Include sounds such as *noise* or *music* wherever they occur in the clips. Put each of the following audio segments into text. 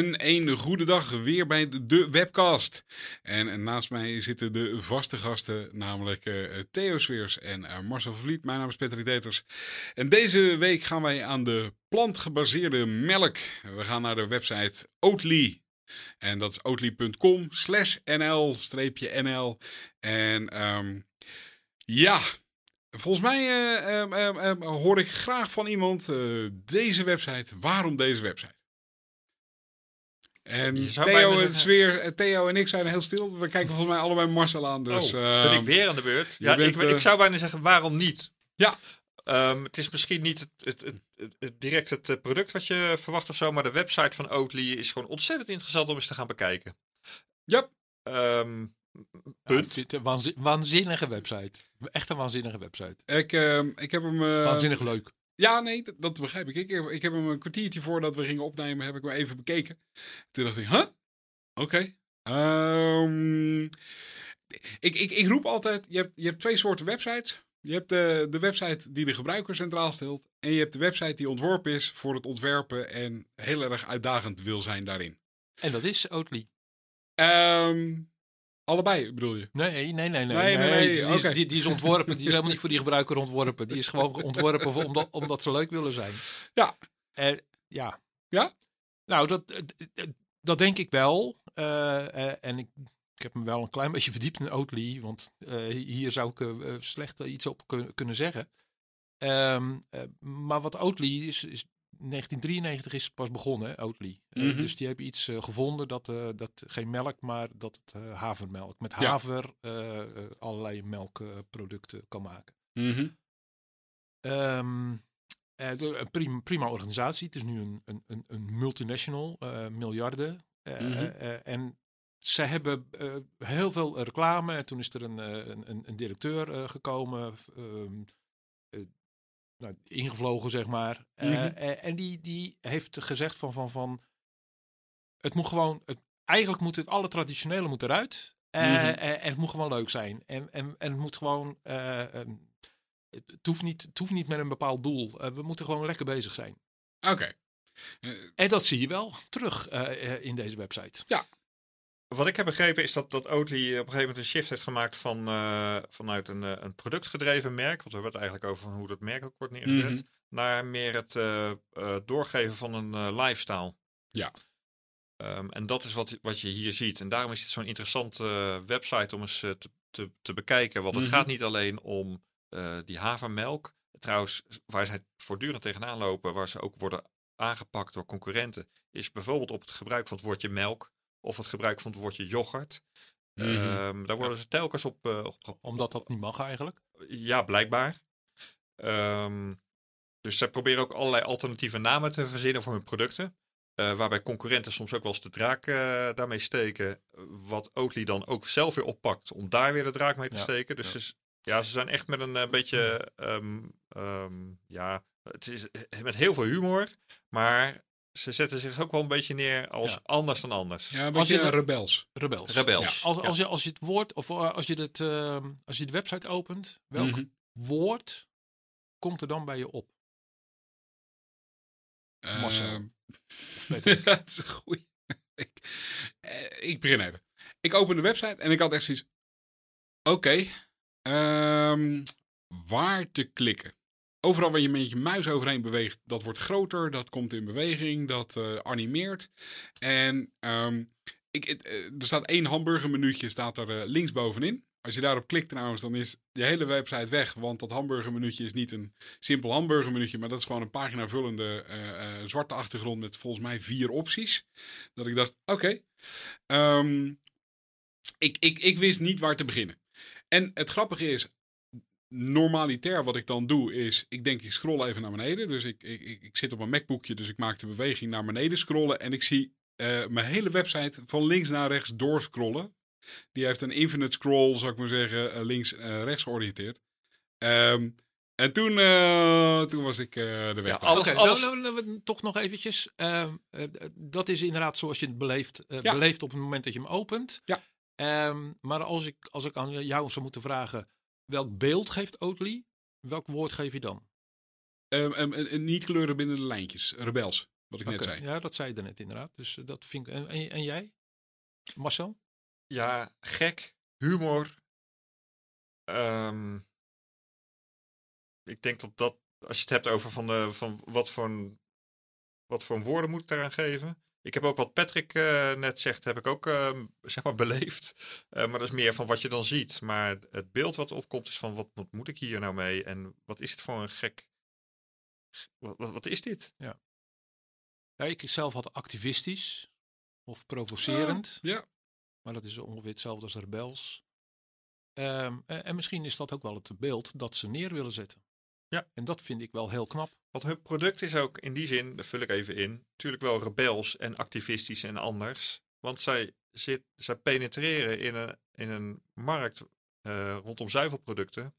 En een goede dag weer bij de webcast. En naast mij zitten de vaste gasten, namelijk uh, Theo Sweers en uh, Marcel Vliet. Mijn naam is Patrick Deters. En deze week gaan wij aan de plantgebaseerde melk. We gaan naar de website Oatly. En dat is oatly.com slash nl-nl. En um, ja, volgens mij uh, uh, hoor ik graag van iemand deze website. Waarom deze website? En Theo, het is weer, Theo en ik zijn heel stil. We kijken volgens mij allebei Marcel aan. Dus, oh, ben ik ehm, weer aan de beurt? Ja, ik, ik, zou bijna zeggen, waarom niet? Ja. Um, het is misschien niet het, het, het, direct het product wat je verwacht of zo, maar de website van Oatly is gewoon ontzettend interessant om eens te gaan bekijken. Ja. Um, punt. Ja, een waanzinnige website. Echt een waanzinnige website. Ik, uh, ik heb hem... Uh, Waanzinnig leuk. Ja, nee, dat, dat begrijp ik. ik. Ik heb hem een kwartiertje voordat we gingen opnemen, heb ik hem even bekeken. Toen dacht ik, huh? Oké. Okay. Um, ik, ik, ik roep altijd, je hebt, je hebt twee soorten websites. Je hebt de, de website die de gebruiker centraal stelt. En je hebt de website die ontworpen is voor het ontwerpen en heel erg uitdagend wil zijn daarin. En dat is Oatly. Um, Allebei bedoel je? Nee, nee, nee. nee, nee, nee, nee. Die, okay. die, die, is ontworpen. Die is helemaal niet voor die gebruiker ontworpen. Die is gewoon ontworpen voor, omdat, omdat ze leuk willen zijn. Ja. Uh, ja. Ja? Nou, dat, dat denk ik wel. Uh, en ik, ik heb me wel een klein beetje verdiept in Oatly. Want hier zou ik slecht iets op kunnen, kunnen zeggen. Um, maar wat Oatly is, is 1993 is pas begonnen, Oatly. Mm -hmm. uh, dus die hebben iets uh, gevonden dat, uh, dat geen melk, maar dat het havermelk met haver ja. allerlei melkproducten kan maken. Mm -hmm. um, een prima, prima, organisatie. Het is nu een, een, een multinational, miljarden. Mm -hmm. en zij hebben heel veel reclame. En toen is er een, een, een directeur gekomen. Um, nou, ingevlogen, zeg maar. Mm -hmm. uh, en die, die heeft gezegd van, van, van het moet gewoon, het, eigenlijk moet het alle traditionele moet eruit. Mm -hmm. en het moet gewoon leuk zijn. En, en, en het moet gewoon, um, het, hoeft niet, het hoeft niet met een bepaald doel. we moeten gewoon lekker bezig zijn. Oké. Okay. en dat zie je wel terug in deze website. Ja, wat ik heb begrepen is dat, dat Oatly op een gegeven moment een shift heeft gemaakt van, uh, vanuit een, een productgedreven merk, want we hebben het eigenlijk over hoe dat merk ook wordt neergezet, mm -hmm. naar meer het uh, doorgeven van een lifestyle. Ja. Um, en dat is wat, wat je hier ziet. En daarom is het zo'n interessante website om eens te, te, te, bekijken. Want het mm -hmm. gaat niet alleen om die havermelk. Trouwens, waar zij voortdurend tegenaan lopen, waar ze ook worden aangepakt door concurrenten, is bijvoorbeeld op het gebruik van het woordje melk of het gebruik van het woordje yoghurt. Mm -hmm. um, daar worden ze telkens op, uh, op, Omdat dat niet mag eigenlijk? Ja, blijkbaar. Um, dus ze proberen ook allerlei alternatieve namen te verzinnen voor hun producten. Uh, waarbij concurrenten soms ook wel eens de draak uh, daarmee steken. Wat Oatly dan ook zelf weer oppakt om daar weer de draak mee te ja, steken. Dus ja. Ze, ja, ze zijn echt met een uh, beetje, um, ja, het is met heel veel humor. Maar ze zetten zich ook wel een beetje neer als ja. anders dan anders. Ja, een beetje als je rebels. Rebels. rebels. Ja. Als, als, je, als je het woord, of als je, het, uh, als je de website opent, welk mm -hmm. woord komt er dan bij je op? Uh, Marcel. *laughs* dat is een goeie. *laughs* ik, uh, ik begin even. Ik open de website en ik had echt zoiets. Oké, okay, um, waar te klikken? Overal waar je met je muis overheen beweegt, dat wordt groter, dat komt in beweging, dat uh, animeert. En um, ik, uh, er staat één hamburgermenuutje staat er uh, linksbovenin. Als je daarop klikt trouwens, dan is je hele website weg. Want dat hamburgermenuutje is niet een simpel hamburgermenuutje, maar dat is gewoon een pagina vullende zwarte achtergrond met volgens mij vier opties. Dat ik dacht, oké. Um, ik, ik, ik wist niet waar te beginnen. En het grappige is, normalitair wat ik dan doe is, ik denk ik scroll even naar beneden. Dus ik, ik, ik zit op een MacBookje, dus ik maak de beweging naar beneden scrollen en ik zie eh, mijn hele website van links naar rechts doorscrollen. Die heeft een infinite scroll, zou ik maar zeggen, eh, links-rechts georiënteerd. Ehm, en toen, eh, toen was ik eh, de weg. Ja, alles- Oké, alles- nou, nou, nou, toch nog eventjes. Ehm, eh, dat is inderdaad zoals je het beleeft, eh, Ja. beleeft op het moment dat je hem opent. Ja. Ehm, maar als ik, als ik aan jou zou moeten vragen, welk beeld geeft Oatly? Welk woord geef je dan? Ehm, ehm, eh, eh, niet kleuren binnen de lijntjes. Rebels, wat ik net Oké, zei. Ja, dat zei je daarnet inderdaad. Dus eh, dat vind ik. En, en, en jij? Marcel? Ja, gek, humor. Ehm, ik denk dat dat, als je het hebt over van, de, van wat, voor een, wat voor een woorden moet ik daaraan geven. Ik heb ook wat Patrick eh, net zegt, heb ik ook ehm, *laughs* zeg maar beleefd. Eh, maar dat is meer van wat je dan ziet. Maar het beeld wat opkomt is van wat, wat moet ik hier nou mee? En wat is het voor een gek... Wat, wat, wat is dit? Ja, ik zelf had activistisch of provocerend. Ja. Maar dat is ongeveer hetzelfde als rebels. Ehm, en, en misschien is dat ook wel het beeld dat ze neer willen zetten. Ja. En dat vind ik wel heel knap. Want hun product is ook in die zin, dat vul ik even in, natuurlijk wel rebels en activistisch en anders. Want zij, zit, zij penetreren in een, in een markt eh, rondom zuivelproducten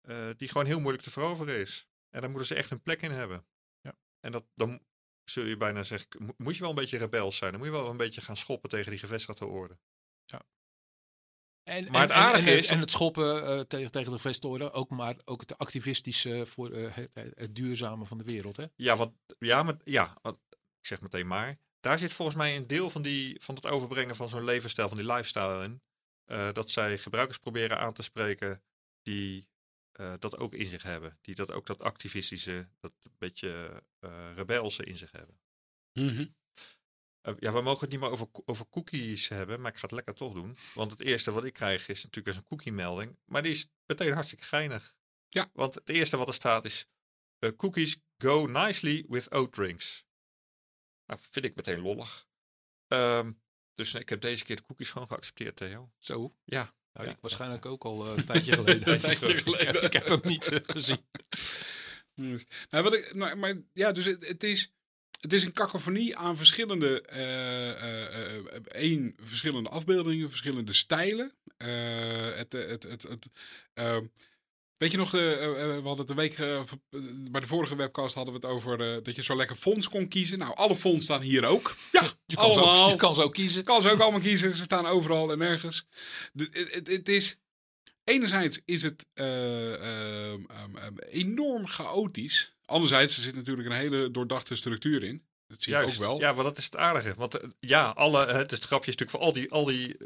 eh, die gewoon heel moeilijk te veroveren is. En daar moeten ze echt een plek in hebben. Ja. En dat, dan zul je bijna zeggen, mo- moet je wel een beetje rebels zijn. Dan moet je wel een beetje gaan schoppen tegen die gevestigde orde. En, Maar het en- en- aardige en, is En het schoppen eh, tegen, tegen de gevestoren, ook maar ook het activistische voor eh, het, duurzame van de wereld. Hè? Ja, wat, ja, maar, ja wat, ik zeg meteen maar. Daar zit volgens mij een deel van, die, van het overbrengen van zo'n levensstijl, van die lifestyle in. Eh, dat zij gebruikers proberen aan te spreken die eh, dat ook in zich hebben. Die dat ook dat activistische, dat beetje eh rebelse in zich hebben. Mhm. Eh, ja, we mogen het niet meer over, over cookies hebben, maar ik ga het lekker toch doen. Want het eerste wat ik krijg is natuurlijk eens een cookie-melding. Maar die is meteen hartstikke geinig. Ja. Want het eerste wat er staat is... eh, cookies go nicely with oat drinks. Nou, vind ik meteen lollig. Ehm, dus ik heb deze keer de cookies gewoon geaccepteerd, Theo. Zo. Ja. Nou, Ja, ik waarschijnlijk ook al eh, een tijdje geleden. *laughs* Een tijdje Ik heb- geleden. Ik heb hem niet gezien. *laughs* Dus, nou, wat ik, nou, maar ja, dus het, het is, het is een kakofonie aan verschillende, eh, eh, eh, één, verschillende afbeeldingen, verschillende stijlen. Het, het, het, het, weet je nog, we hadden het een week, bij de vorige webcast hadden we het over dat je zo lekker fonds kon kiezen. Nou, alle fonds staan hier ook. Ja, Je kan, ze allemaal. ook, je kan ze ook kiezen. kan ze ook allemaal kiezen. Ze staan overal en nergens. Het, is, enerzijds is het eh, ehm, ehm, ehm, enorm chaotisch. Anderzijds er zit natuurlijk een hele doordachte structuur in. Dat zie je ook wel. Ja, maar dat is het aardige. Want eh, ja, alle, het, het grapje is natuurlijk voor al die, al die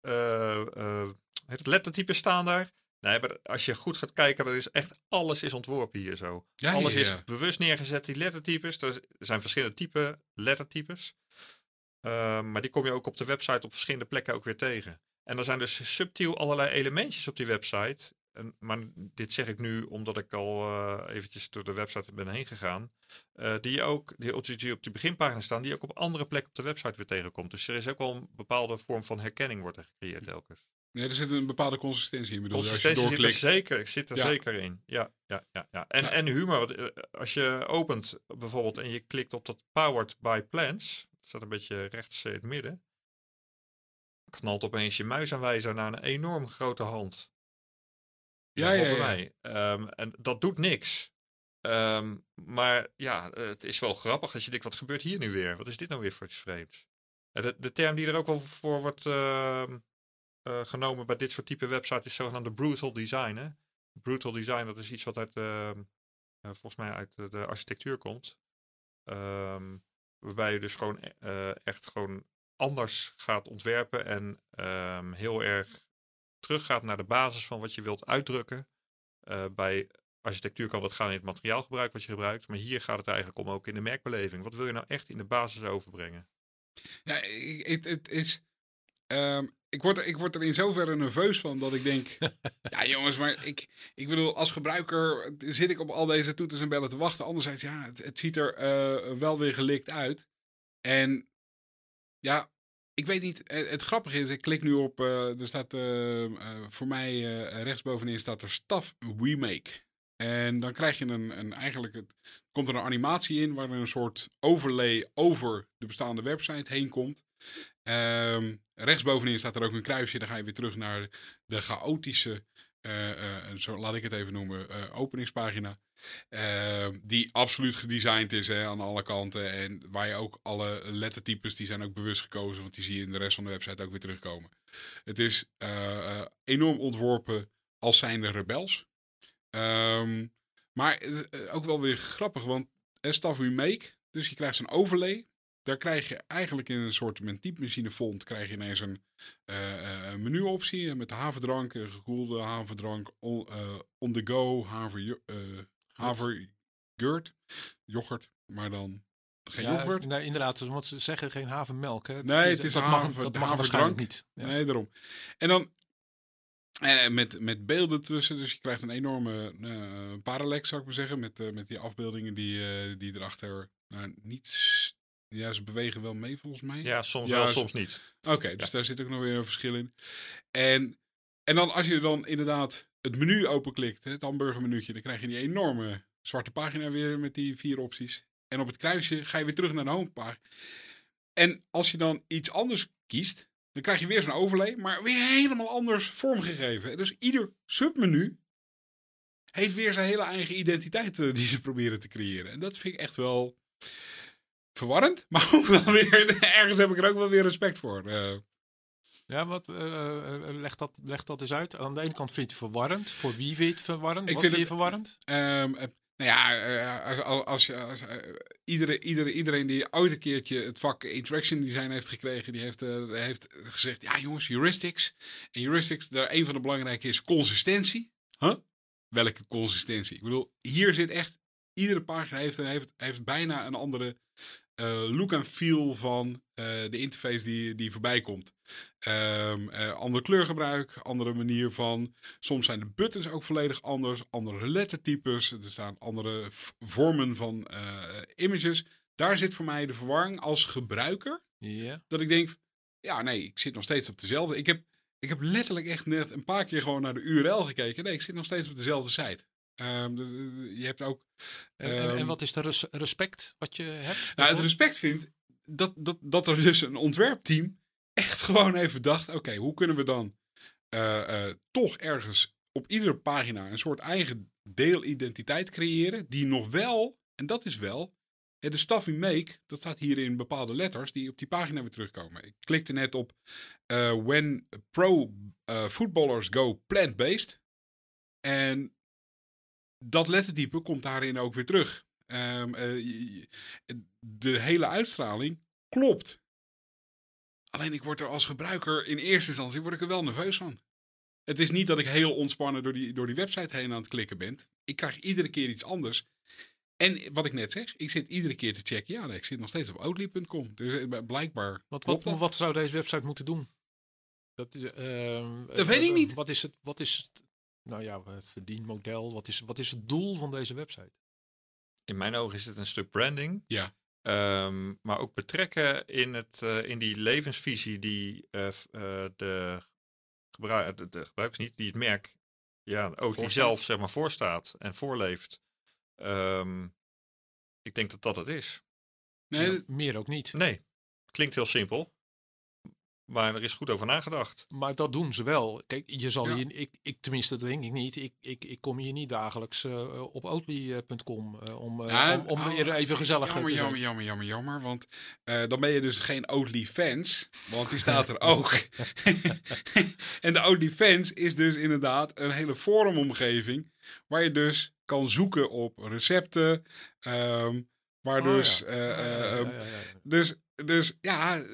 eh, eh, het lettertypes staan daar. Nee, maar als je goed gaat kijken, dan is echt alles is ontworpen hier zo. Ja, alles ja. is bewust neergezet, die lettertypes. Er zijn verschillende type lettertypes. Eh, maar die kom je ook op de website op verschillende plekken ook weer tegen. En er zijn dus subtiel allerlei elementjes op die website. En, maar dit zeg ik nu omdat ik al eh, eventjes door de website ben heen gegaan. eh, die je ook, die op, die op die beginpagina staan, die je ook op andere plekken op de website weer tegenkomt. Dus er is ook wel een bepaalde vorm van herkenning wordt er gecreëerd telkens. Nee, er zit een bepaalde consistentie in. Bedoel, je, als je Consistentie zit er zeker, zit er Ja. zeker in. Ja, ja, ja, ja. En, Ja. en humor. eh, Als je opent bijvoorbeeld en je klikt op dat Powered by Plants. Dat staat een beetje rechts in het midden. Knalt opeens je muisaanwijzer naar een enorm grote hand. Ja, ja, mij. Ehm, en dat doet niks. Ehm, maar ja, het is wel grappig dat je denkt, wat gebeurt hier nu weer? Wat is dit nou weer voor iets vreemds? En De, de term die er ook wel voor wordt ehm, eh, genomen bij dit soort type websites is zogenaamde brutal design. Hè? Brutal design, dat is iets wat uit, eh, volgens mij uit de, architectuur komt. Waarbij je dus gewoon eh, echt gewoon anders gaat ontwerpen en heel erg teruggaat naar de basis van wat je wilt uitdrukken. Eh, bij architectuur kan dat gaan in het materiaalgebruik wat je gebruikt, maar hier gaat het eigenlijk om ook in de merkbeleving. Wat wil je nou echt in de basis overbrengen? Ja, ik- het, het is. ehm, ik, word, er- ik word er in zoverre nerveus van dat ik denk. *laughs* ja, jongens, maar ik, ik bedoel, als gebruiker zit ik op al deze toeters en bellen te wachten. Anderzijds, ja, het, het ziet er eh, wel weer gelikt uit. En ja, ik weet niet. eh, Het, grappige is, ik klik nu op. eh, er staat eh, voor mij rechtsbovenin staat er Staff Remake. En dan krijg je een, een eigenlijk, het, komt er een animatie in waar een soort overlay over de bestaande website heen komt. Um, rechtsbovenin staat er ook een kruisje, dan ga je weer terug naar de chaotische, uh, uh, zo laat ik het even noemen, openingspagina. Ehm, die absoluut gedesigned is hè, aan alle kanten. En waar je ook alle lettertypes, die zijn ook bewust gekozen, want die zie je in de rest van de website ook weer terugkomen. Het is enorm ontworpen als zijnde rebels. Um, maar uh, ook wel weer grappig, want Stuff Remake, dus je krijgt zo'n overlay. Daar krijg je eigenlijk in een soort typemachine font krijg je ineens een uh, menuoptie met de haverdrank, gekoelde haverdrank, on, on the go, haver, havergurt, yoghurt, maar dan geen ja, yoghurt. Nee, inderdaad, want ze zeggen geen havermelk. Hè? Nee, het is, dat haver, mag, dat mag haverdrank niet. Ja. Nee, daarom. En dan uh, met, met beelden tussen, dus je krijgt een enorme uh, parallax, zou ik maar zeggen. Met, uh, met die afbeeldingen die, die erachter nou, niet. Ja, ze bewegen wel mee volgens mij. Ja, soms ja, wel, soms niet. Oké, dus daar zit ook nog weer een verschil in. En, en dan als je dan inderdaad het menu openklikt, het hamburgermenuutje, dan krijg je die enorme zwarte pagina weer met die vier opties. En op het kruisje ga je weer terug naar de homepage. En als je dan iets anders kiest, dan krijg je weer zo'n overlay, maar weer helemaal anders vormgegeven. Dus ieder submenu heeft weer zijn hele eigen identiteit eh, die ze proberen te creëren. En dat vind ik echt wel verwarrend. *laughs* Maar ook wel weer, ergens heb ik er ook wel weer respect voor. Uh, ja, wat, uh, leg, dat, leg dat eens uit. Aan de ene kant vind je het verwarrend. Voor wie vind je het verwarrend? Ik wat vind, vind je verwarrend? Um, nou ja, eh, als, als, je, als, uh, iedereen, iedereen, iedereen die ooit een keertje het vak interaction design heeft gekregen, die heeft, uh, heeft gezegd, ja jongens, heuristics. En heuristics, daar een van de belangrijke is consistentie. Huh? Welke consistentie? Ik bedoel, hier zit echt, iedere pagina heeft, heeft, heeft bijna een andere look en feel van uh, de interface die, die voorbij komt. Um, ander kleurgebruik, andere manier van. Soms zijn de buttons ook volledig anders, andere lettertypes. Er staan andere vormen van images. Daar zit voor mij de verwarring als gebruiker. Yeah. Dat ik denk, ja nee, ik zit nog steeds op dezelfde. Ik heb, ik heb letterlijk echt net een paar keer gewoon naar de URL gekeken. Nee, ik zit nog steeds op dezelfde site. Um, je hebt ook. Um, en, en, ehm, wat is de res respect wat je hebt? Nou, het respect vindt dat, dat, dat er dus een ontwerpteam echt *laughs* gewoon even dacht: oké, hoe kunnen we dan uh, uh, toch ergens op iedere pagina een soort eigen deelidentiteit creëren, die nog wel, en dat is wel, de stuff we make, dat staat hier in bepaalde letters die op die pagina weer terugkomen. Ik klikte net op uh, When pro footballers go plant-based. En dat lettertype komt daarin ook weer terug. Um, uh, de hele uitstraling klopt. Alleen ik word er als gebruiker in eerste instantie word ik er wel nerveus van. Het is niet dat ik heel ontspannen door die, door die website heen aan het klikken ben. Ik krijg iedere keer iets anders. En wat ik net zeg, ik zit iedere keer te checken. Ja, nee, ik zit nog steeds op outly.com. Dus eh, blijkbaar. Wat, wat, wat, zou deze website moeten doen? Dat, uh, dat weet ik niet. Wat is het, wat is het nou ja, verdienmodel? Wat is, wat is het doel van deze website? In mijn ogen is het een stuk branding. Ja. Um, maar ook betrekken in, het, uh, in die levensvisie die uh, uh, de, gebruik, de, de, gebruikers niet, die het merk, ja, ook die zelf zeg maar voorstaat en voorleeft. Um, ik denk dat dat het is. Nee, ja, meer ook niet. Nee, klinkt heel simpel. Maar er is goed over nagedacht. Maar dat doen ze wel. Kijk, je zal hier, ik, ik, tenminste, dat denk ik niet. Ik, ik, ik kom hier niet dagelijks uh, op outly.com uh, om, uh, ja, om, om oh, even gezellig jammer, te zijn. Jammer, jammer, jammer, jammer. Want dan ben je dus geen Outly fans. Want die staat er ook. *laughs* *laughs* en de Outly fans is dus inderdaad een hele forumomgeving. Waar je dus kan zoeken op recepten. Um, waar oh, dus, ja. dus. Dus ja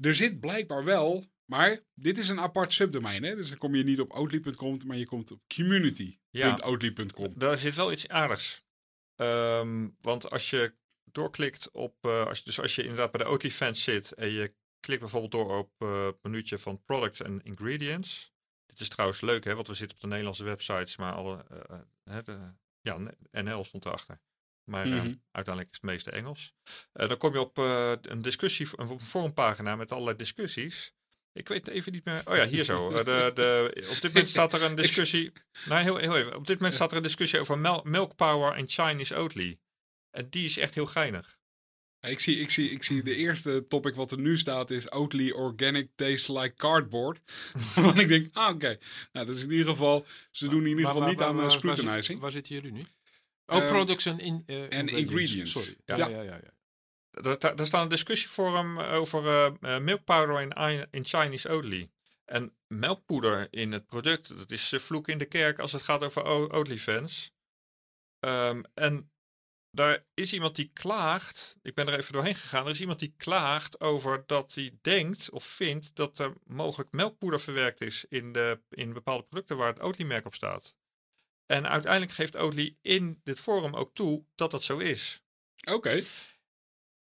er zit blijkbaar wel, maar dit is een apart subdomein. Hè? Dus dan kom je niet op outly.com, maar je komt op community.outly.com. Ja, daar zit wel iets aardigs. Um, want als je doorklikt op, uh, als je, dus als je inderdaad bij de Outly fans zit en je klikt bijvoorbeeld door op uh, het van products en ingredients. Dit is trouwens leuk, hè, want we zitten op de Nederlandse websites, maar alle, uh, de, ja, NL stond erachter. Maar mm -hmm. uiteindelijk is het meeste Engels. Uh, dan kom je op uh, een discussie, een forumpagina met allerlei discussies. Ik weet even niet meer. Oh ja, hier zo. Eh, De, de, op dit moment staat er een *laughs* discussie. Nou, heel, heel even. Op dit moment staat er een discussie over mel- milk power en Chinese Oatly. En die is echt heel geinig. Ik zie, ik, zie, ik zie de eerste topic wat er nu staat is Oatly Organic Tastes Like Cardboard. *laughs* Want ik denk, ah oké. Nou, dat is in ieder geval, ze doen in ieder geval maar- niet maar- aan scrutinizing. Waar zitten jullie nu? Oh, Ehm, products en, in, eh, en ingredients. Sorry. Ja. Ja, ja, ja. ja, Er, er- er staat een discussieforum over eh, eh, milk powder in, in Chinese Oatly. En melkpoeder in het product, dat is eh, vloek in de kerk als het gaat over O- Oatly-fans. Ehm, en daar is iemand die klaagt, ik ben er even doorheen gegaan, er is iemand die klaagt over dat hij denkt of vindt dat er mogelijk melkpoeder verwerkt is in, de, in bepaalde producten waar het Oatly-merk op staat. En uiteindelijk geeft Oatly in dit forum ook toe dat dat zo is. Oké.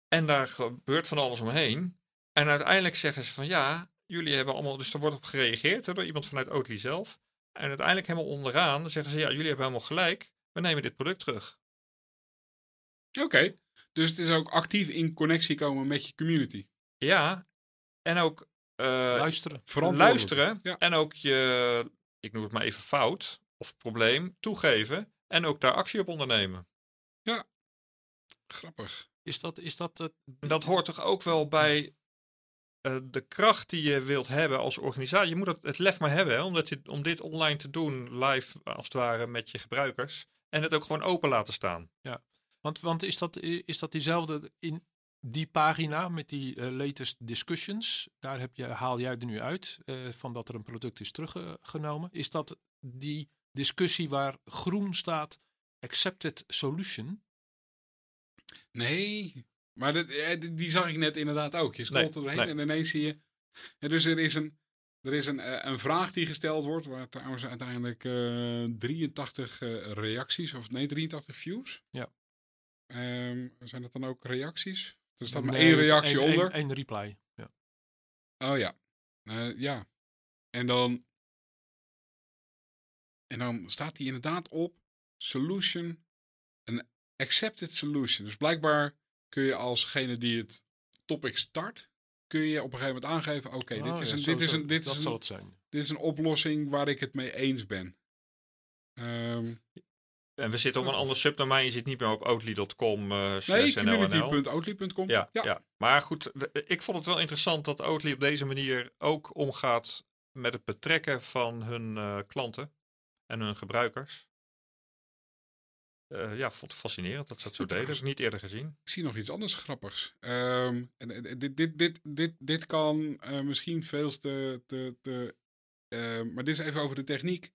En daar gebeurt van alles omheen. En uiteindelijk zeggen ze van ja, jullie hebben allemaal, dus er wordt op gereageerd hè, door iemand vanuit Oatly zelf. En uiteindelijk helemaal onderaan zeggen ze ja, jullie hebben helemaal gelijk, we nemen dit product terug. Oké. Dus het is ook actief in connectie komen met je community. Ja, en ook eh, Luisteren. Luisteren Ja. en ook je, ik noem het maar even fout of probleem, toegeven en ook daar actie op ondernemen. Grappig. Is dat, is dat het? Dat hoort toch ook wel bij eh, de kracht die je wilt hebben als organisatie. Je moet het, het lef maar hebben hè, omdat je, om dit online te doen, live als het ware met je gebruikers. En het ook gewoon open laten staan. Want, want is, dat, is dat diezelfde in die pagina met die eh, latest discussions? Daar heb je, haal jij er nu uit eh, van dat er een product is teruggenomen. Is dat die discussie waar groen staat accepted solution? Nee. Maar dat, eh, die- zag ik net inderdaad ook. Je scrolt Nee, er doorheen nee. en ineens zie je... Ja, dus er is, een, er is een, eh, een vraag die gesteld wordt, waar trouwens uiteindelijk eh 83 eh, reacties, of nee, 83 views. Ja. Ehm, zijn dat dan ook reacties? Er staat maar Nee, één reactie één- onder. één- één reply. Ja. Oh ja. Eh, ja. En dan. En dan staat hij inderdaad op solution. Een accepted solution. Dus blijkbaar kun je alsgene die het topic start. Kun je op een gegeven moment aangeven: oké, Oh, dit, is ja, een, zo- dit, is een, dit, dat is zal een, het zijn. dit is een oplossing waar ik het mee eens ben. Ehm, En we zitten op een ander subdomein. Je zit niet meer op oatly.com uh, nee, slash NLNL. community.oatly.com. Ja, ja. maar goed, ik vond het wel interessant dat Oatly op deze manier ook omgaat met het betrekken van hun eh, klanten en hun gebruikers. Eh, ja, vond het fascinerend dat ze dat zo deden. Heb ik niet eerder gezien. Ik zie nog iets anders grappigs. Ehm, en, dit, dit, dit, dit, dit kan eh, misschien veel te. te, te eh, maar dit is even over de techniek.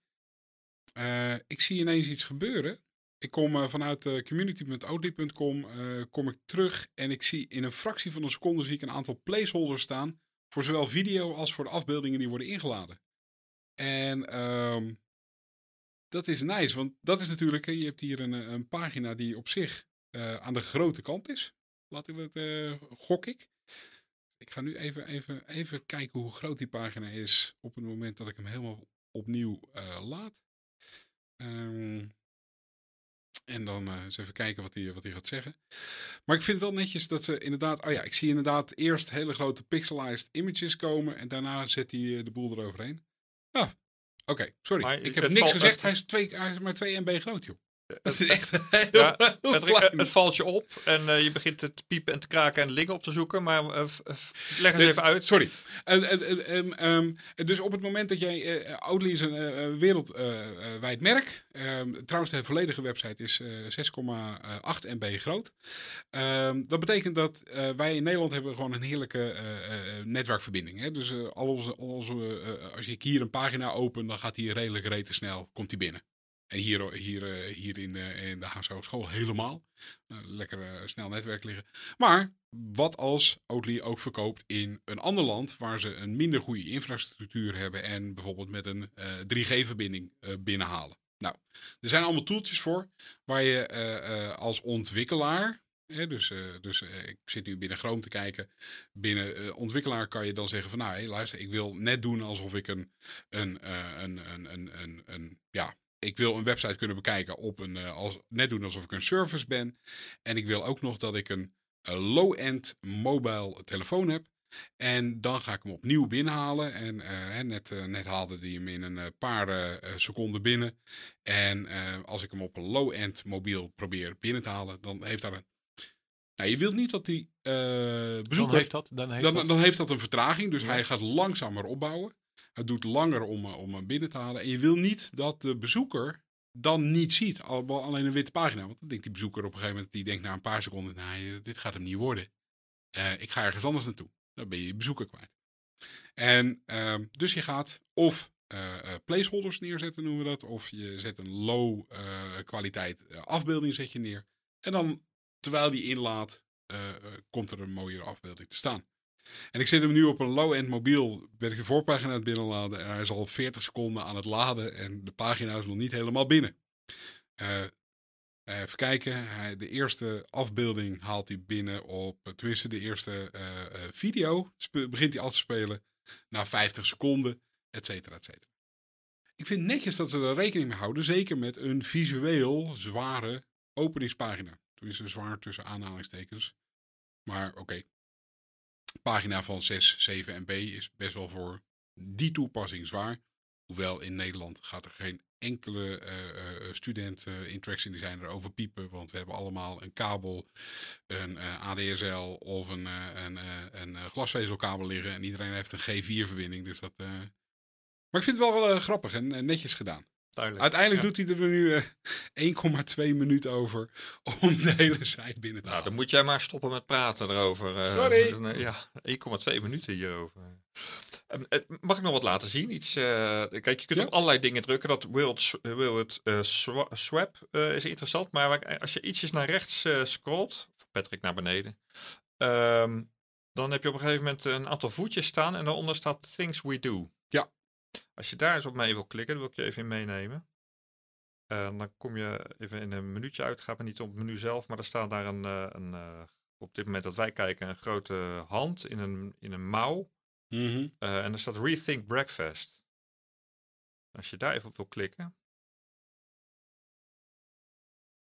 Eh, ik zie ineens iets gebeuren. Ik kom vanuit uh, community.outly.com kom ik terug en ik zie in een fractie van een seconde zie ik een aantal placeholders staan voor zowel video als voor de afbeeldingen die worden ingeladen. En ehm, dat is nice, want dat is natuurlijk, je hebt hier een, eh, een pagina die op zich eh, aan de grote kant is. Laten we het, eh, gok ik. Ik ga nu even, even, even kijken hoe groot die pagina is op het moment dat ik hem helemaal opnieuw eh, laat. Ehm, en dan eens even kijken wat hij wat hij gaat zeggen. Maar ik vind het wel netjes dat ze inderdaad... Oh ja, ik zie inderdaad eerst hele grote pixelized images komen. En daarna zet hij de boel eroverheen. Ah, oké. sorry. Maar ik heb niks valt- gezegd. hij, is twee, hij is maar 2 MB groot, joh. Is Het, echt ja, het, het valt je op en eh, je begint te piepen en te kraken en dingen op te zoeken. Maar eh, f- leg eens even uit. Sorry. Ehm, dus op het moment dat jij... eh Oatly is een eh, wereldwijd merk. Ehm, trouwens, de volledige website is eh 6,8 MB groot. Ehm, dat betekent dat eh, wij in Nederland hebben gewoon een heerlijke eh, eh, netwerkverbinding. Hè? Dus eh, al onze, onze, eh, als ik hier een pagina open, dan gaat die redelijk rete snel, komt die binnen. En hier, hier, eh, hier in, de, in de HSO school helemaal. Nou, lekker eh, snel netwerk liggen. Maar wat als Oatly ook verkoopt in een ander land waar ze een minder goede infrastructuur hebben en bijvoorbeeld met een eh, 3G-verbinding eh, binnenhalen? Nou, er zijn allemaal toeltjes voor waar je als ontwikkelaar, dus, dus ik zit nu binnen Chrome te kijken, binnen ontwikkelaar kan je dan zeggen van nou, hé, luister, ik wil net doen alsof ik een, een, een, een, een, een ja, ik wil een website kunnen bekijken op een, eh, als, net doen alsof ik een service ben. En ik wil ook nog dat ik een, een low-end mobile telefoon heb. En dan ga ik hem opnieuw binnenhalen. En eh, net, uh, net haalde hij hem in een uh, paar seconden binnen. En als ik hem op een low-end mobiel probeer binnen te halen, dan heeft daar een. Nou, je wilt niet dat die bezoeker. Dan heeft dat, dan heeft dan, dat. dan heeft dat een vertraging. Dus hij gaat langzamer opbouwen. Het doet langer om, om hem binnen te halen. En je wil niet dat de bezoeker dan niet ziet. Alleen een witte pagina. Want dan denkt die bezoeker op een gegeven moment, die denkt na een paar seconden, nou, dit gaat hem niet worden. Uh, ik ga ergens anders naartoe. Dan ben je je bezoeker kwijt. En uh, dus je gaat of placeholders neerzetten, noemen we dat. Of je zet een low kwaliteit afbeelding zet je neer. En dan, terwijl die inlaat, komt er een mooiere afbeelding te staan. En ik zit hem nu op een low-end mobiel. Ben ik de voorpagina aan het binnenladen. En hij is al 40 seconden aan het laden. En de pagina is nog niet helemaal binnen. Uh, even kijken. Hij, de eerste afbeelding haalt hij binnen op. Tenminste, de eerste video begint hij al te spelen. Na 50 seconden, et cetera, et cetera. Ik vind netjes dat ze er rekening mee houden. Zeker met een visueel zware openingspagina. Tenminste, zwaar tussen aanhalingstekens. Maar oké, pagina van 6, 7 MB is best wel voor die toepassing zwaar. Hoewel in Nederland gaat er geen enkele uh, student uh, interaction designer over piepen. Want we hebben allemaal een kabel, een ADSL of een, een, een glasvezelkabel liggen. En iedereen heeft een G4-verbinding. Dus dat. Maar ik vind het wel grappig en netjes gedaan. Uiteindelijk doet hij er nu *laughs* uh, 1,2 minuut over om de hele site binnen te nou, dan moet jij maar stoppen met praten erover. Uh, Sorry. Uh, ja, 1,2 minuten hierover. Ehm, mag ik nog wat laten zien? Iets, kijk, je kunt ja. op allerlei dingen drukken. Dat World, World Swap is interessant. Maar als je ietsjes naar rechts scrolt, Patrick naar beneden, um, dan heb je op een gegeven moment een aantal voetjes staan en daaronder staat Things We Do. Als je daar eens op mee wil klikken, dan wil ik je even in meenemen. Uh, dan kom je even in een minuutje uit. Gaat maar niet op het menu zelf, maar er staat daar een, uh, een uh, op dit moment dat wij kijken, een grote hand in een, in een mouw. Mm -hmm. en er staat Rethink Breakfast. Als je daar even op wil klikken.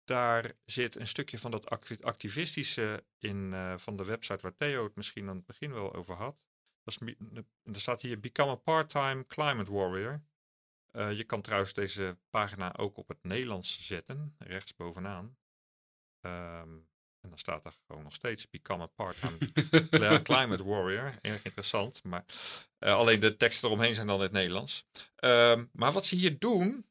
Daar zit een stukje van dat activistische in van de website waar Theo het misschien aan het begin wel over had. Dat is, er staat hier Become a part-time climate warrior. Uh, je kan trouwens deze pagina ook op het Nederlands zetten, rechts bovenaan. Um, en dan staat er gewoon nog steeds Become a part-time *laughs* climate warrior. Erg interessant, maar uh, alleen de teksten eromheen zijn dan in het Nederlands. Um, maar wat ze hier doen,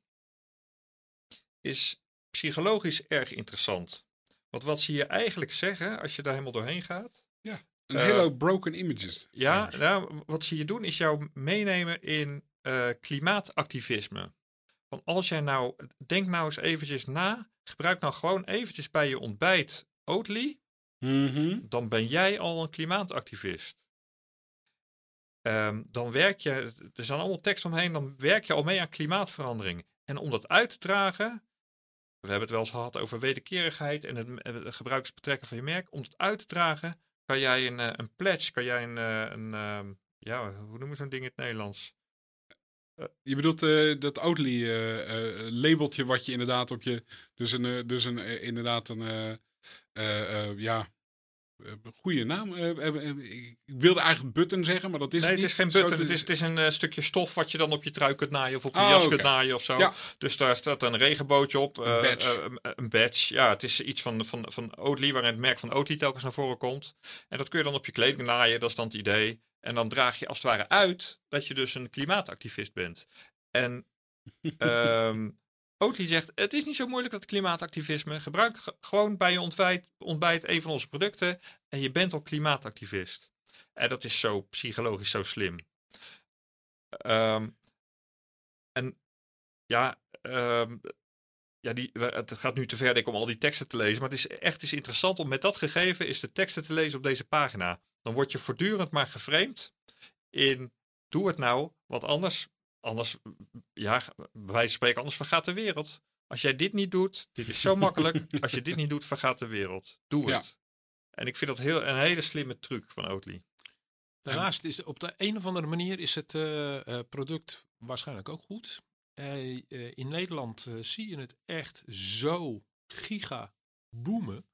is psychologisch erg interessant. Want wat ze hier eigenlijk zeggen, als je daar helemaal doorheen gaat. Een hele hoop broken images. Ja, nou, wat ze hier doen is jou meenemen in uh, klimaatactivisme. Van als jij nou, denk nou eens eventjes na, gebruik nou gewoon eventjes bij je ontbijt Oatly, mm -hmm. dan ben jij al een klimaatactivist. Um, dan werk je, er zijn allemaal teksten omheen, dan werk je al mee aan klimaatverandering. En om dat uit te dragen, we hebben het wel eens gehad over wederkerigheid en het, het gebruiksbetrekken van je merk, om het uit te dragen, kan jij een, een pledge, kan jij een, een, een ja, hoe noemen zo'n ding in het Nederlands? Uh, je bedoelt dat uh, labeltje wat je inderdaad op je, dus een, dus een inderdaad een, ja, goede naam. ik wilde eigenlijk button zeggen, maar dat is nee, het niet. het is geen button. Het is, het is een stukje stof wat je dan op je trui kunt naaien of op je oh, jas okay. kunt naaien of zo. Ja. Dus daar staat een regenbootje op. Een badge. een badge. Ja, het is iets van, van, van Oatly, waarin het merk van Oatly telkens naar voren komt. En dat kun je dan op je kleding naaien, dat is dan het idee. En dan draag je als het ware uit dat je dus een klimaatactivist bent. En um, *laughs* Oatly zegt, het is niet zo moeilijk dat klimaatactivisme. Gebruik gewoon bij je ontbijt, ontbijt een van onze producten en je bent al klimaatactivist. En dat is zo psychologisch zo slim. Um, en ja, um, ja die, het gaat nu te ver denk ik, om al die teksten te lezen. Maar het is echt is interessant om met dat gegeven is de teksten te lezen op deze pagina. Dan word je voortdurend maar geframed in doe het nou, want anders Anders, ja, wij spreken, anders vergaat de wereld. Als jij dit niet doet, dit is zo makkelijk. *laughs* Als je dit niet doet, vergaat de wereld. Doe het. Ja. En ik vind dat heel, een hele slimme truc van Oatly. Daarnaast is op de een of andere manier is het uh, uh, product waarschijnlijk ook goed. Uh, in Nederland zie je het echt zo giga boomen.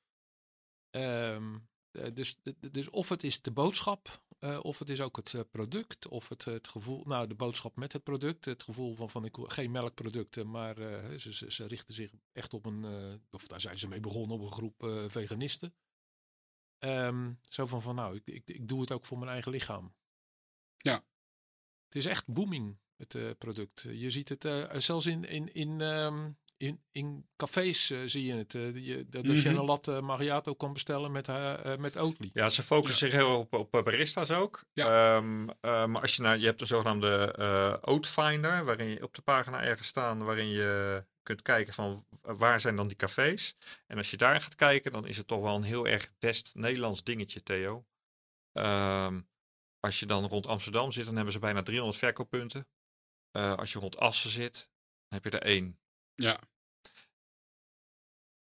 Um, dus, dus of het is de boodschap eh, of het is ook het eh, product, of het, het gevoel, nou de boodschap met het product, het gevoel van, van ik wil geen melkproducten, maar eh, ze, ze, ze richten zich echt op een, of daar zijn ze mee begonnen, op een groep veganisten. Ehm, zo van, van nou, ik, ik, ik doe het ook voor mijn eigen lichaam. Ja. Het is echt booming, het product. Je ziet het zelfs in, in, in, ehm, in, in cafés eh, zie je het. eh, je, dat dat je Mhm. een latte macchiato kan bestellen met, eh, eh, met Oatly. Ja, ze focussen zich heel op, op eh, barista's ook. Ja. Ehm, eh, maar als je naar, je hebt een zogenaamde eh Oat Finder, waarin je op de pagina ergens staan, waarin je kunt kijken van waar zijn dan die cafés. En als je daar gaat kijken, dan is het toch wel een heel erg West-Nederlands dingetje, Theo. Ehm, als je dan rond Amsterdam zit, dan hebben ze bijna 300 verkooppunten. Eh, als je rond Assen zit, dan heb je er één. Ja.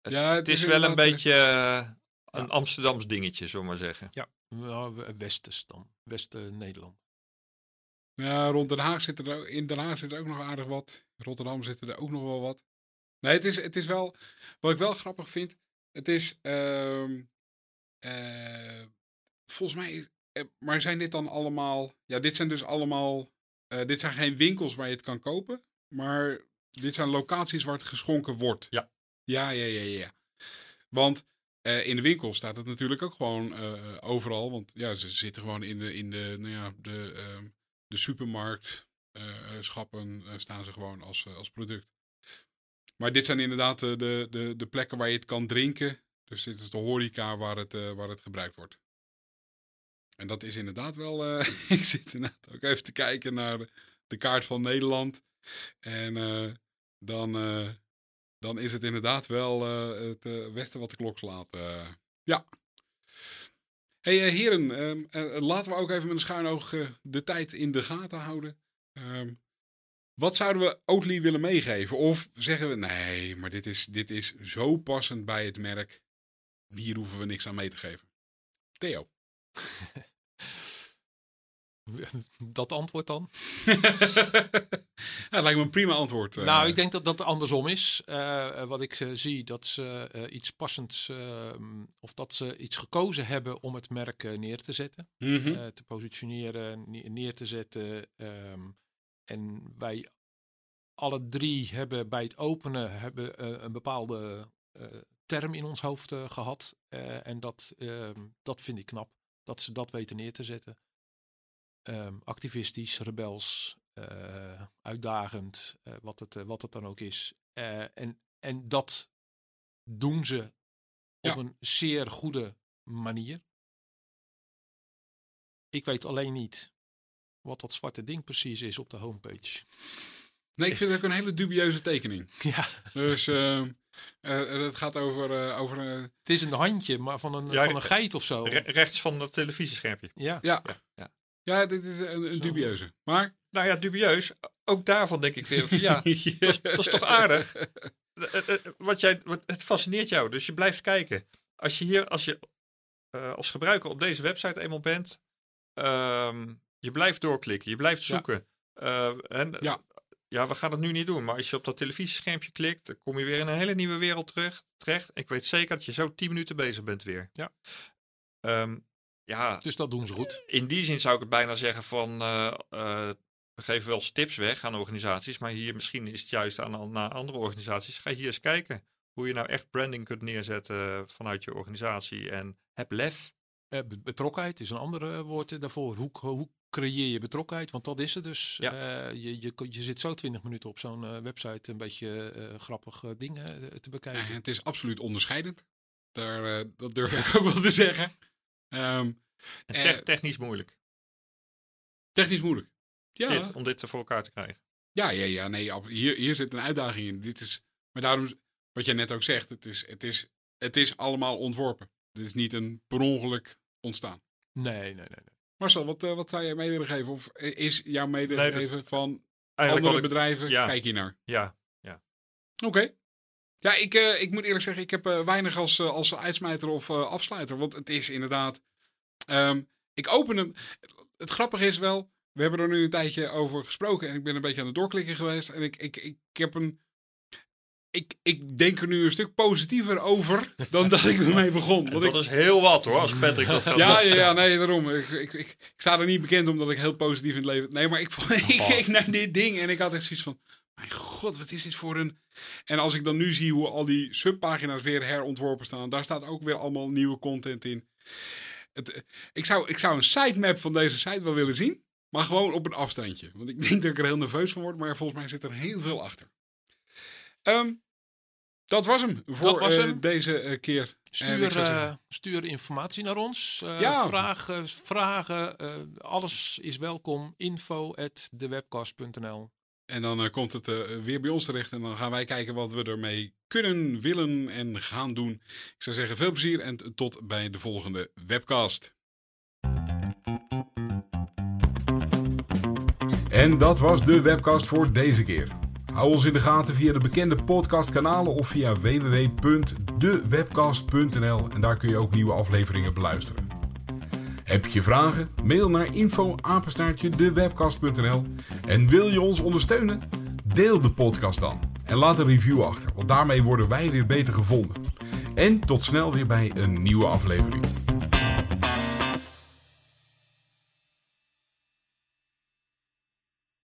Het- ja, Het is wel een inderdaad, beetje eh, een Amsterdams dingetje, zullen we maar zeggen. Ja, nou, we- Westers dan. West-Nederland. Ja, rond Den Haag zit er, ook- in Den Haag zit er ook nog aardig wat. Rotterdam zit er ook nog wel wat. Nee, het is, het is wel, wat ik wel grappig vind, het is, ehm, eh, volgens mij, eh, maar zijn dit dan allemaal, ja, dit zijn dus allemaal, eh, dit zijn geen winkels waar je het kan kopen, maar dit zijn locaties waar het geschonken wordt. Ja. Ja, ja, ja, ja. Want eh, in de winkel staat het natuurlijk ook gewoon eh, overal, want ja, ze zitten gewoon in de, in de, nou ja, de, ehm, de supermarkt, eh, schappen staan ze gewoon als, als product. Maar dit zijn inderdaad de, de, de, plekken waar je het kan drinken. Dus dit is de horeca waar het, waar het gebruikt wordt. En dat is inderdaad wel. *laughs* ik zit inderdaad ook even te kijken naar de, de kaart van Nederland. En eh, dan, eh, dan is het inderdaad wel eh, het westen wat de klok slaat. ja. hey, heren, ehm, eh, laten we ook even met een schuin oog de tijd in de gaten houden. Ehm, wat zouden we Oatly willen meegeven? Of zeggen we, nee, maar dit is, dit is zo passend bij het merk. Hier hoeven we niks aan mee te geven. Theo. *laughs* *laughs* Dat antwoord dan? *laughs* dat lijkt me een prima antwoord. eh. Nou, ik denk dat dat andersom is. Eh, wat ik eh, zie, dat ze iets passends, ehm, of dat ze iets gekozen hebben om het merk neer te zetten. Mhm. te positioneren, ne- neer te zetten. ehm, en wij alle drie hebben bij het openen hebben, een bepaalde term in ons hoofd eh, gehad. Eh, en dat, ehm, dat vind ik knap, dat ze dat weten neer te zetten. Ehm, activistisch, rebels, eh, uitdagend, eh, wat, het, eh, wat het dan ook is. Eh, en, en dat doen ze Ja. op een zeer goede manier. Ik weet alleen niet wat dat zwarte ding precies is op de homepage. Nee, ik vind het ook een hele dubieuze tekening. *laughs* Ja, Dus ehm, eh, het gaat over... eh, over het is een handje maar van een, Ja, van een geit of zo. Re- rechts van het televisieschermpje. Ja, ja. Ja, ja. ja, dit is een, dubieuze. Maar... Nou ja, dubieus. Ook daarvan denk ik weer van ja, *laughs* dat is, dat is toch aardig? Eh, eh, eh, Wat jij, wat, het fascineert jou, dus je blijft kijken. Als je hier, als je als gebruiker op deze website eenmaal bent, ehm, je blijft doorklikken, je blijft Ja. zoeken. En, Ja. ja, we gaan het nu niet doen, maar als je op dat televisieschermpje klikt, dan kom je weer in een hele nieuwe wereld terug, terecht. Ik weet zeker dat je zo 10 minuten bezig bent weer. Ja. Ehm, ja, dus dat doen ze goed. in die zin zou ik het bijna zeggen van eh, eh, we geven wel eens tips weg aan organisaties, maar hier misschien is het juist aan, naar andere organisaties. Ga hier eens kijken hoe je nou echt branding kunt neerzetten vanuit je organisatie en heb lef. Eh, be- betrokkenheid is een ander woord daarvoor. Hoe, hoe creëer je betrokkenheid? Want dat is het dus. Ja. Eh, je, je, je zit zo 20 minuten op zo'n eh, website een beetje eh grappige dingen te bekijken. Ja, het is absoluut onderscheidend. Daar, eh, dat durf ik ook wel te zeggen. Ehm, Eh, tech- technisch moeilijk technisch moeilijk. Ja, dit, om dit voor elkaar te krijgen. ja, ja, ja nee, hier, hier zit een uitdaging in. Dit is, maar daarom, wat jij net ook zegt, het is, het is, het is allemaal ontworpen. Dit is niet een per ongeluk ontstaan. Nee, nee, nee. nee. Marcel, wat, eh, wat zou jij mee willen geven? Of is jouw medegeven Nee, van andere ik, bedrijven? ja. Kijk hier naar. ja, Oké. Ja, ik, eh, ik moet eerlijk zeggen, ik heb eh, weinig als, eh, als uitsmijter of eh, afsluiter. Want het is inderdaad... ehm, ik open hem... Het grappige is wel, we hebben er nu een tijdje over gesproken. En ik ben een beetje aan het doorklikken geweest. En ik, ik, ik heb een... ik, ik denk er nu een stuk positiever over *laughs* dan dat ik ermee begon. Want dat ik, is heel wat hoor, als Patrick dat gaat ja, ja, ja, nee, daarom. Ik, ik, ik, ik sta er niet bekend omdat ik heel positief in het leven... Nee, maar ik, vond- *laughs* ik Oh. keek naar dit ding en ik had echt zoiets van... Mijn god, wat is dit voor een... En als ik dan nu zie hoe al die subpagina's weer herontworpen staan... Daar staat ook weer allemaal nieuwe content in. Het, ik, zou, ik zou een sitemap van deze site wel willen zien. Maar gewoon op een afstandje. Want ik *laughs* denk dat ik er heel nerveus van word. Maar volgens mij zit er heel veel achter. Ehm, dat was hem voor Dat was eh, hem. deze eh, keer. Stuur, eh, stuur informatie naar ons. Eh, Ja. Vragen, vragen eh, alles is welkom. Info at En dan eh, komt het eh, weer bij ons terecht. En dan gaan wij kijken wat we ermee kunnen, willen en gaan doen. Ik zou zeggen, veel plezier en tot bij de volgende webcast. En dat was de webcast voor deze keer. Hou ons in de gaten via de bekende podcastkanalen of via www.dewebcast.nl en daar kun je ook nieuwe afleveringen beluisteren. Heb je vragen? Mail naar info dewebcast.nl En wil je ons ondersteunen? Deel de podcast dan en laat een review achter, want daarmee worden wij weer beter gevonden. En tot snel weer bij een nieuwe aflevering.